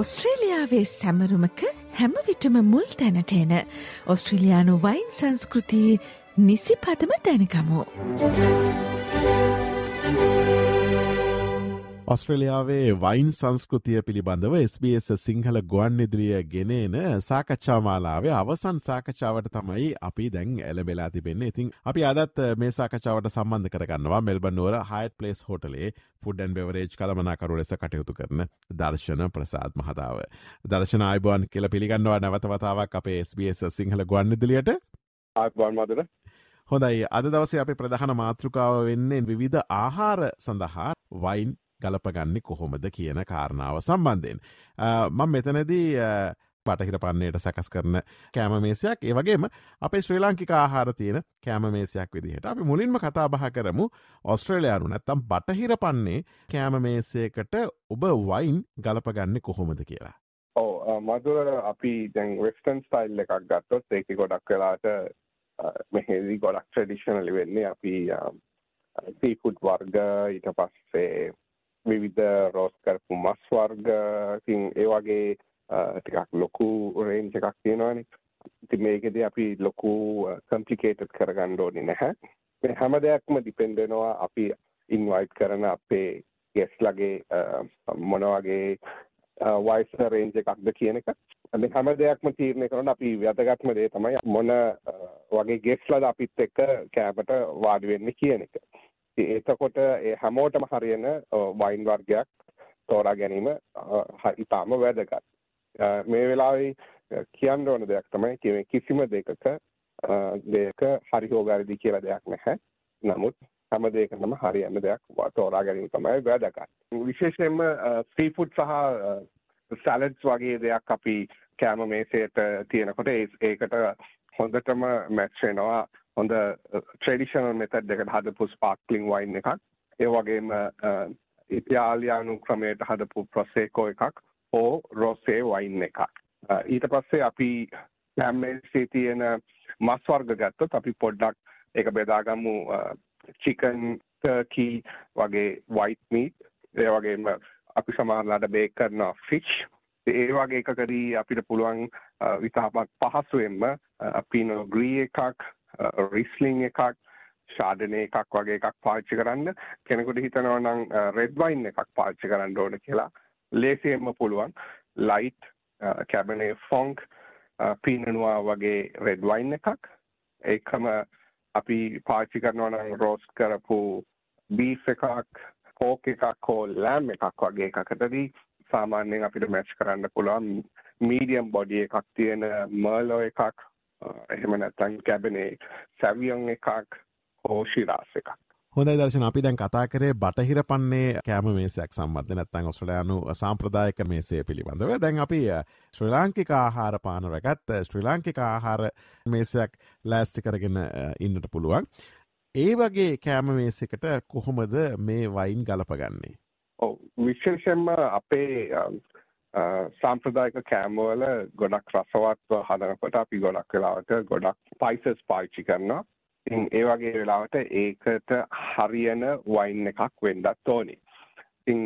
ඔස්ට්‍රේලියාවේ සැමරුමක හැමවිටම මුල් තැනට එන ඔස්ට්‍රේලයානු වයින් සංස්කෘතියේ නිසි පදම දැනකමු. ඔස්ට්‍රලියාවේ වයින් සංස්කෘතිය පිළිබඳව SBS සිංහල ගුවන් ඉදිරිිය ගෙනන සාකච්ඡාමාලාවේ අවසන් සාකච්ඡාවට තමයි අපි දැන් එලබෙලා තිබෙන්නේ. ඉතින් අපි අදත් මේ සාකච්ඡාවට සම්බන්ධ කරගන්නවා මෙල්බනුවර හයිට පලේස් හෝටලේ ෆුඩන් බෙවරේජ් කළමනාකරු ලෙස කටයුතු කරන දර්ශන ප්‍රසාද් මහතාව. දර්ශන අයිබෝන් කියල පිළිගන්නවා. නැවතවතාවක් අපේ SBS සිංහල ගුවන් ඉදිලියට ආත්වාන් මදර. හොඳයි. අද දවස අප ප්‍රධාන මාතෘකාව වෙන්නේ විවිධ ආහාර සඳහා වයින් ගලපගන්නේ කොහොමද කියන කාරණාව සම්බන්ධයෙන්. මං මෙතනදී පටහිර පන්නයට සකස් කරන කෑමමේසයක් ඒවගේම අපේ ශ්‍රී ලාංකික ආහාර තියෙන කෑමමේසයක් විදිහට අපි මුලින්ම කතා බහ කරමු ඔස්ට්‍රේලයානු නැත්තම් බටහිර පන්නේ කෑමමේසයකට ඔබ වයින් ගලපගන්න කොහොමද කියලා. ඕ මදුර අපි දැන් වෙස්ටන් ස්ටයිල් එකක් ගත්තොත් ඒක ගොඩක් වෙලාට මෙහෙදි ගොඩක් ට්‍රඩිෂනලි වෙන්නේ අපි සීෆුඩ් වර්ග ඊට පස්සේ විවිධ රෝස් කරපු මස් වර්ගකින් ඒ වගේ ටිකක් ලොකු රේන්ජ් එකක් තියෙනවානේ. ඉතින් මේකෙදී අපි ලොකු කම්ප්ලිකේටඩ් කරගන්න ඕනේ නැහැ. මේ හැම දෙයක්ම ඩිපෙන්ඩ් වෙනවා අපි ඉන්වයිට් කරන අපේ ගෙස්ලගේ මොන වගේ වයිස් රේන්ජ් එකක්ද කියන එක. මේ හැම දෙයක්ම තීරණය කරන අපි වැදගත්ම දේ තමයි මොන වගේ ගෙස්ලද අපිත් එක්ක කෑමට වාඩි වෙන්නේ කියන එක. එතකොට ඒ හැමෝටම හරියන වයින් වර්ගයක් තෝරා ගැනීම ඉතාම වැදගත්. මේ වෙලාවේ කියන්න ඕන දෙයක් තමයි කිසිම දෙකක දෙයක හරි හෝ වැරදි කියලා දෙයක් නැහැ. නමුත් හැම දෙයකටම හරියන්න දෙයක් තෝරා ගැනීම තමයි වැදගත්. විශේෂයෙන්ම සීෆුඩ් සහ සැලඩ්ස් වගේ දෙයක් අපි කෑම මේසයට තියෙනකොට ඒකට හොඳටම මැච් වෙනවා හොඳ ට්‍රෙඩිෂනල් මෙතඩ් එකට හදපු ස්පාර්ක්ලින් වයින් එකක්. ඒ වගේම ඉතාලියානු ක්‍රමයට හදපු ප්‍රොසේකෝ එකක් හෝ රොසේ වයින් එකක්. ඊට පස්සේ අපි කැම්මේසේ තියෙන මස් වර්ග ගත්තොත් අපි පොඩ්ඩක් ඒක බෙදාගමු. චිකන් ටර්කී වගේ වයිට් මීට් ඒ වගේම අපි සමහරලාට බේක් කරනවා ෆිෂ් ඒ වගේ එකකදී අපිට පුළුවන් විතාපක් පහසුවෙන්ම පිනෝ ග්‍රී එකක් රිස්ලිං එකක් ශාඩනය එකක් වගේ එකක් පාච්චි කරන්න කෙනෙකුට හිතනවා නම් රෙඩ් වයින් එකක් පාච්චි කරන්න ඕන කියලා ලේසියෙන්ම පුළුවන්. ලයිට් කැබනේ ෆොංක් පීනනවා වගේ රෙඩ් වයින් එකක්. ඒකම අපි පාච්චි කරනවා නම් රෝස් කරපු බීෆ් එකක් කෝක් එකක් හෝ ලෑම් එකක් වගේ එකකටදී සාමාන්‍යයෙන් අපිට මැච් කරන්න පුළුවන්. මීඩියම් බොඩි එකක් තියෙන මර්ලෝ එකක් එහෙම නැත්තං කැබනේ සැවියන් එකක් හෝ ශිරාස් එකක්. හොඳයි දර්ශන අපි දැන් කතා කරේ බටහිර පන්නේ කෑම මේසයක් සම්බන්ධ නැත්තං ඔස්ට්‍රලයානු සාම්ප්‍රදායක මේසේ පිළිබඳව. දැන් අපි ශ්‍රී ලාංකික ආහාර පාන රැගත් ශ්‍රී ලාංකික ආහාර මේසයක් ලෑස්ති කරගෙන ඉන්නට පුළුවන්. ඒ වගේ කෑම මේසකට කොහොමද මේ වයින් ගලපගන්නේ? ඔව. විශේෂෙන්ම අපේ සාම්ප්‍රදායක කෑමවල ගොඩක් රසවත්ව හදනකොට අපි ගොඩක් වෙලාවට ගොඩක් ස්පයිසස් පාවිච්චි කරනවා. ඉතින් ඒ වගේ වෙලාවට ඒකට හරියන වයින් එකක් වෙන්නත් ඕනේ. ඉතින්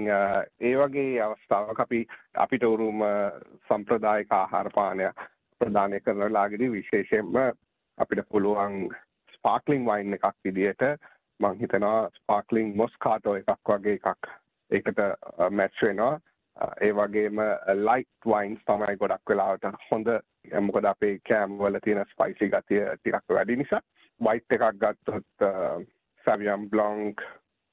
ඒ වගේ අවස්ථාවක අපි අපිට උරුම සම්ප්‍රදායික ආහාර පානය ප්‍රදානය කරන වෙලාවේදී විශේෂයෙන්ම අපිට පුළුවන් ස්පාර්ක්ලින් වයින් එකක් විදියට මම හිතනවා ස්පාර්ක්ලින් මොස්කාටෝ එකක් වගේ එකක් ඒකට මැච් වෙනවා ඒ වගේම ලයිට් වයින්ස් තමයි ගොඩක් වෙලාවට හොඳ. මොකද අපේ කෑම් වල තියෙන ස්පයිසි ගතිය ටිකක් වැඩි නිසා වයිට් එකක් ගත්තොත් සැවියම් බ්ලොන්ක්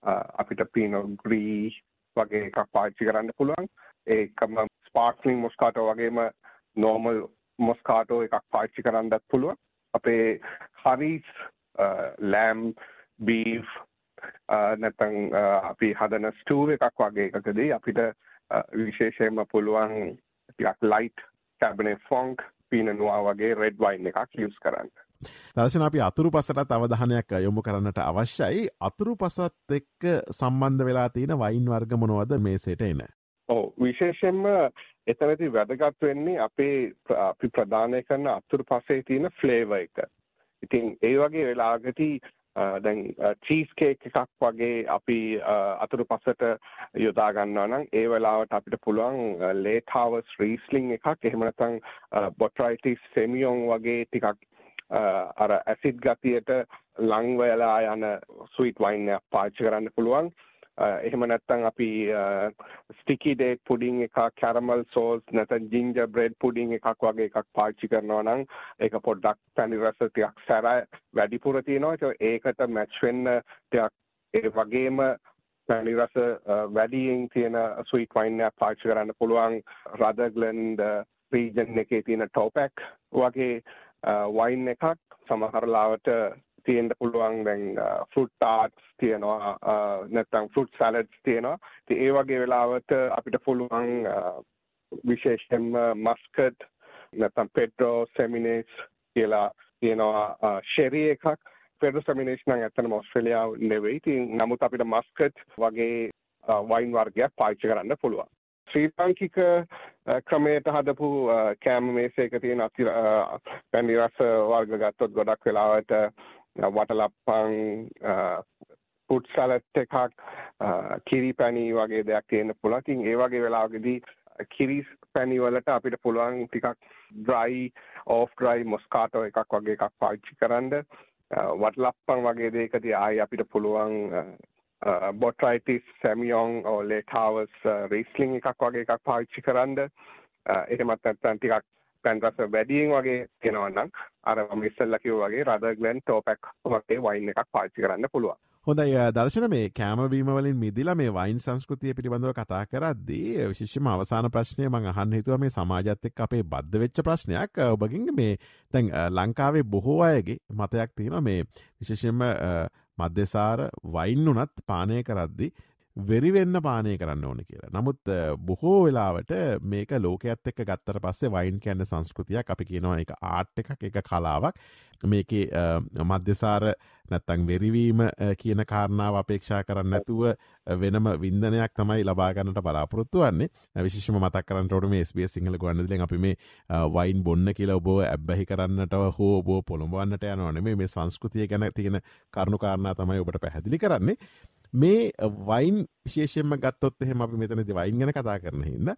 අපිට පීනෝ ග්‍රී වගේ එකක් පාවිච්චි කරන්න පුළුවන්. ඒකම ස්පාර්ක්ලින් මොස්කාටෝ වගේම නෝමල් මොස්කාටෝ එකක් පාවිච්චි කරන්නත් පුළුවන්. අපේ හරිස් ලෑම් බීෆ් නැතන් අපි හදන ස්ටූ එකක් වගේ එකකදී අපිට විශේෂයෙන්ම පුළුවන් ටිකක් ලයිට් කැබනේ ෆොංක් පීනනවා වගේ රෙඩ් වයින් එකක් යස් කරන්න. දර්ශන අපි අතුරු පසටත් අවධානයක් යොමු කරන්නට අවශ්‍යයි අතුරු පසත් එක්ක සම්බන්ධ වෙලා තියෙන වයින් වර්ග මොනවද මේසේට එන. ඕ විශේෂෙන්ම එතනති වැදගත් වෙන්නේ අපේ අපි ප්‍රධානය කරන අතුරු පසේ තියෙන ෆ්ලේව එක. ඉතින් ඒ වගේ වෙලාගති දැන් චීස් කේක් එකක් වගේ අපි අතුරු පසට යොදා ගන්නවා නම් ඒ වෙලාවට අපිට පුළුවන් ලේට් හාවස් රීස්ලින් එකක් එහෙම නැත්නම් බොට්‍රයිටිස් සෙමියොන් වගේ ටිකක් අර ඇසිඩ් ගතියට ලං වෙලා යන ස්වීට් වයින් එකක් පාවිච්චි කරන්න පුළුවන්. එහෙම නැත්නම් අපි ස්ටිකි ඩේට් පුඩින් එකක් කැරමල් සෝස් නැත්නම් ජින්ජර් බ්‍රෙඩ් පුඩින් එකක් වගේ එකක් පාවිච්චි කරනවා නම් ඒක පොඩ්ඩක් පැණි රස ටිකක් සැර වැඩිපුර තියෙනවා. ඒකට මැච් වෙන්න ටිකක් ඒ වගේම පැණි රස වැඩියෙන් තියෙන ස්වීට් වයින් එකක් පාවිච්චි කරන්න පුළුවන්. රදර්ග්ලන්ඩ් රීජන් එකේ තියෙන ටෝපැක් වගේ වයින් එකක්. සමහර ලාවට තියෙන්න පුළුවන් දැන් ෆෘට් ටාට්ස් තියෙනවා නැත්නම් ෆෘට් සැලඩ්ස් තියෙනවා. ඉතින් ඒ වගේ වෙලාවට අපිට පුළුවන් විශේෂයෙන්ම මස්කට් නැත්නම් පෙඩ්‍රෝ සෙමිනේස් කියලා තියෙනවා ෂෙරි එකක්. පෙඩ්‍රෝ සෙමිනේස් නම් ඇත්තටම ඕස්ට්‍රේලියාව නෙවෙයි. ඉතින් නමුත් අපිට මස්කට් වගේ වයින් වර්ගයක් පාවිච්චි කරන්න පුළුවන්. ශ්‍රී ලාංකික ක්‍රමයට හදපු කෑම මේසයක තියෙන අති පැණි රස වර්ග ගත්තොත් ගොඩක් වෙලාවට වටලප්පන් ෆුඩ් සලට් එකක් කිරි පැණි වගේ දෙයක් තියෙන්න පුළුවන්. ඉතින් ඒ වගේ වෙලාවකදී කිරි පැණි වලට අපිට පුළුවන් ටිකක් ඩ්‍රයි ඕෆ් ඩ්‍රයි මොස්කාටෝ එකක් වගේ එකක් පාවිච්චි කරන්න. වටලප්පන් වගේ දෙයකදී ආයි අපිට පුළුවන් බොට්‍රයිටිස් සැමියෝන් ඕ ලේටාවස් රීස්ලිං එකක් වගේ එකක් පාවිච්චි කරන්න. එහෙමත් නැත්නම් ටිකක් පැන් රස වැඩියෙන් වගේ තියෙනවා නම් අර මම ඉස්සෙල්ලා කිව්වා වගේ රදර්ග්ලන් ටෝපැක් වගේ වයින් එකක් පාවිච්චි කරන්න පුළුවන්. හොඳයි දර්ශන මේ කෑමවීම වලින් මිදිලා මේ වයින් සංස්කෘතිය පිළිබඳව කතා කරද්දී විශේෂම අවසාන ප්‍රශ්නය මං අහන්න හිතුවා මේ සමාජයත් එක්ක අපේ බද්ධ වෙච්ච ප්‍රශ්නයක් ඔබගෙන් මේ දැන් ලංකාවේ බොහෝ අයගේ මතයක් තියෙනවා මේ විශේෂයෙන්ම මධ්‍යසාර වයින් උනත් පානය කරද්දි වෙරිවෙන්න පානය කරන්න ඕන කියලා. නමුත් බොහෝ වෙලාවට මේක ලෝකයත් එක්ක ගත්තර පස්සේ වයින් කැන්න සංස්කෘතියක්. අපි කියනවා එක ආට් එකක් එක කලාවක්. මේක මධ්‍යසාර නැත්තං වෙරිවීම කියන කාරණාව අපේක්ෂා කරන්න නැතුව වෙනම වින්දනයක් තමයි ලබාගන්නට බලාපොරොත්තු වන්නේ. විශෂම මතක් කරන්නට මේ ස්බේ සිංහල ගන්නදලෙන් අපි මේ වයින් බොන්න කියලා ඔබෝ ඇබ්බැහි කරන්නට හෝ බෝ පොළොඹවන්නට යනවන මේ සංස්කෘතිය ගැන තියෙන කරුණු කාරණා තමයි ඔබට පැහැදිලි කරන්නේ. මේ වයින් විශේෂයෙන්ම ගත්තොත් එහෙම අපි මෙතනදි වයින් ගැන කතා කරන හින්දා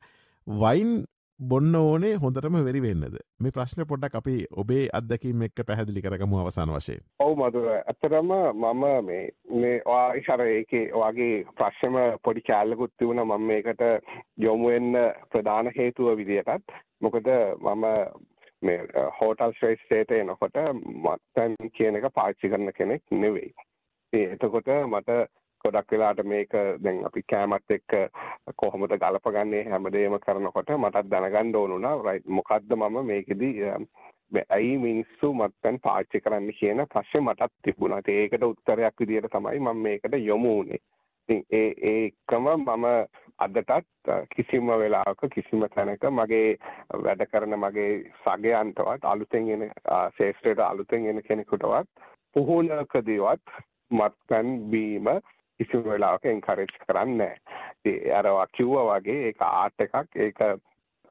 වයින් බොන්න ඕනේ හොඳටම වෙරි වෙන්නද මේ ප්‍රශ්න පොඩ්ඩක් අපි ඔබේ අත්දැකීම් එක්ක පැහැදිලි කරගමු අවසාන වශයෙන්. ඔව් මధుර ඇත්තටම මම මේ මේ ඔයා ඉස්සර ඒකේ ඔයාගේ ප්‍රශ්නම පොඩි කැලලකුත් තිබුණා මම මේකට යොමු වෙන්න ප්‍රධාන හේතුව විදියටත් මොකද මම මේ හෝටල් ශ්‍රේෂ්ඨයට එනකොට මත්තන් කියන එක පාවිච්චි කරන කෙනෙක් නෙවෙයි. එතකොට මට ගොඩක් වෙලාට මේක දැන් අපි කෑමත් එක්ක කොහොමද ගලපගන්නේ හැමදේම කරනකොට මටත් දැනගන්න ඕන වුණා රයිට් මොකද්ද මම මේකෙදි ඇයි මිනිස්සු මත්පැන් පාවිච්චි කරන්න කියන ප්‍රශ්නේ මටත් තිබුණා. ඒකට උත්තරයක් විදියට තමයි මම මේකට යොමු වුනේ. ඉතින් ඒ ඒකම මම අදටත් කිසිම වෙලාවක කිසිම තැනක මගේ වැඩ කරන මගේ සගයන්ටවත් අලුතෙන් එන ශේෂ්ත්‍රයට අලුතෙන් එන කෙනෙකුටවත් පුහුණකදීවත් මත්පැන් බීම කිසිම වෙලාවක එන්කරේජ් කරන්නේ නැහැ. අර කිව්වා වගේ ඒක ආර්ට් එකක් ඒක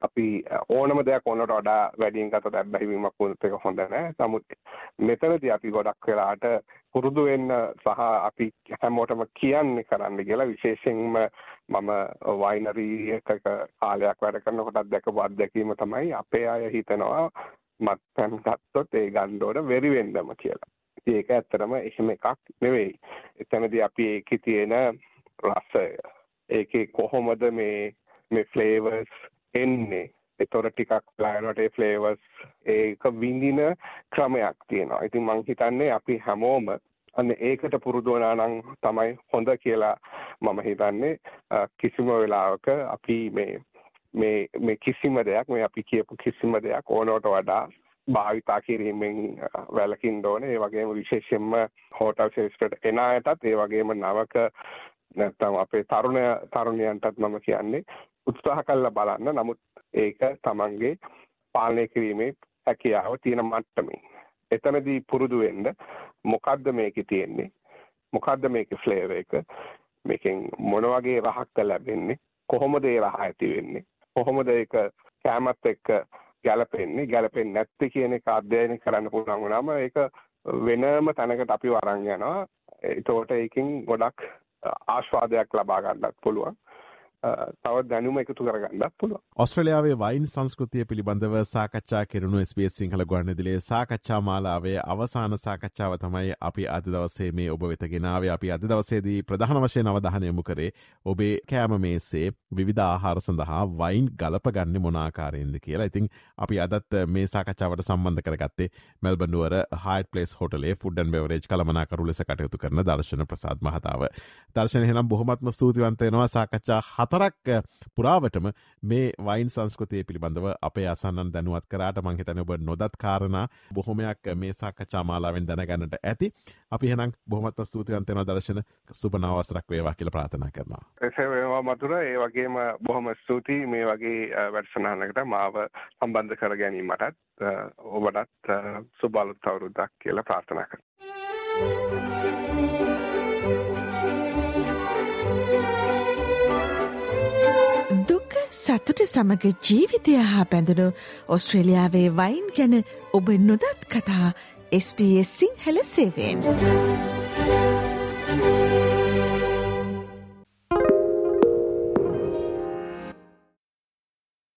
අපි ඕනම දෙයක් ඕනට වඩා වැඩියෙන් ගතොත් අත්බැහිවීමක් වුණත් ඒක හොඳ නැහැ. නමුත් මෙතනදී අපි ගොඩක් වෙලාට පුරුදු වෙන්න සහ අපි හැමෝටම කියන්නේ කරන්න කියලා විශේෂයෙන්ම මම වයිනරි එකක කාලයක් වැඩ කරනකොටත් දැකපු අත්දැකීම තමයි අපේ අය හිතනවා මත්පැන් ගත්තොත් ඒ ගන්න ඕන වෙරි වෙන්නම කියලා. ඒක ඇත්තටම එහෙම එකක් නෙවෙයි. එතනදී අපි ඒකේ තියෙන රසය ඒකේ කොහොමද මේ මේ ෆ්ලේවර්ස් එන්නේ ඒතොර ටිකක් බලනකොට ඒ ෆ්ලේවර්ස් ඒක විඳින ක්‍රමයක් තියෙනවා. ඉතින් මං හිතන්නේ අපි හැමෝම අන්න ඒකට පුරුදු වුණා නම් තමයි හොඳ කියලා මම හිතන්නේ කිසිම වෙලාවක අපි මේ මේ මේ කිසිම දෙයක් මේ අපි කියපු කිසිම දෙයක් ඕනවට වඩා භාවිතා කිරීමෙන් වැළකින්න ඕනේ. ඒ වගේම විශේෂයෙන්ම හෝටල් ශිෂ්ටට එන අයටත් ඒ වගේම නවක නැත්නම් අපේ තරුණ තරුණියන්ටත් මම කියන්නේ උත්සාහ කළා බලන්න. නමුත් ඒක තමන්ගේ පාලනය කිරීමේ හැකියාව තියෙන මට්ටමින්. එතනදී පුරුදු වෙන්න මොකද්ද මේකේ තියෙන්නේ? මොකද්ද මේකේ ෆ්ලේවර් එක? මේකෙන් මොන වගේ රහක්ද ලැබෙන්නේ? කොහොමද ඒ රහ ඇති වෙන්නේ? කොහොමද ඒක කැමත් එක්ක ගැලපෙන්නේ ගැලපෙන්නේ නැත්තේ කියන එක අධ්‍යයනය කරන්න පුළුවන් වුණාම ඒක වෙනම තැනකට අපි වරන් යනවා. එතකොට ඒකින් ගොඩක් ආශ්වාදයක් ලබා ගන්නත් පුළුවන්. තවත් දැනුම එකතු කරගන්නත් පුළුව. ඔස්ට්‍රලියාවේ වයින් සංස්කෘතිය පිළිබඳව සාකච්ඡා කෙරුණු ස්පේස් සිංහල ගොන්නදිලේ සාකච්ඡා මාලාවේ අවසාන සාකච්ඡාව තමයි අපි අද දවසේ මේ ඔබ වෙතගෙනාව අපි අද දවසේදී ප්‍රධාන වශයෙන් අවධානයමු කරේ ඔබේ කෑම මේසේ විධ ආහාර සඳහා වයින් ගලපගන්න මොනාකාරයෙන්ද කියලා. ඉතිං අපි අදත් මේ සාකච්ඡාවට සම්බන්ධ කරගත්තේ මෙල්බනුවර හයිට පලේස් හොටලේ ෆුඩන් බෙවරේජ් කළමනාකරු ලෙස කටයුතු කරන දර්ශන ප්‍රසාද් මහතාව. දර්ශනය හෙනම් බොහොමත්ම සූතිවන්තයනවා සාකච්ඡා හත හතරක් පුරාවටම මේ වයින් සංස්කෘතිය පිළිබඳව අපේ අසන්නන් දැනුවත් කරාට මංහිතන ඔබ නොදත් කාරණ බොහොමයක් මේ සාකච්ඡාමාලාවෙන් දැනගන්නට ඇති අපි හෙනම් බොහමත් ස්තුතියන්තයන දර්ශන සුපනවසරක් වේවා කියල ප්‍රාථනා කරනවා. එසේවා මතුර ඒ වගේම බොහොම ස්තුතියි මේ වගේ වැඩසනහනකට මාව සම්බන්ධ කර ගැනීමටත් ඔබටත් සුබලුත් අවුරුද්දක් කියලා ප්‍රාථනා කර. සතුට සමග ජීවිතය හා බැඳුණු ඔස්ට්‍රේලියාවේ වයින් ගැන ඔබ නොදත් කතා SBS සිංහල සේවෙන්.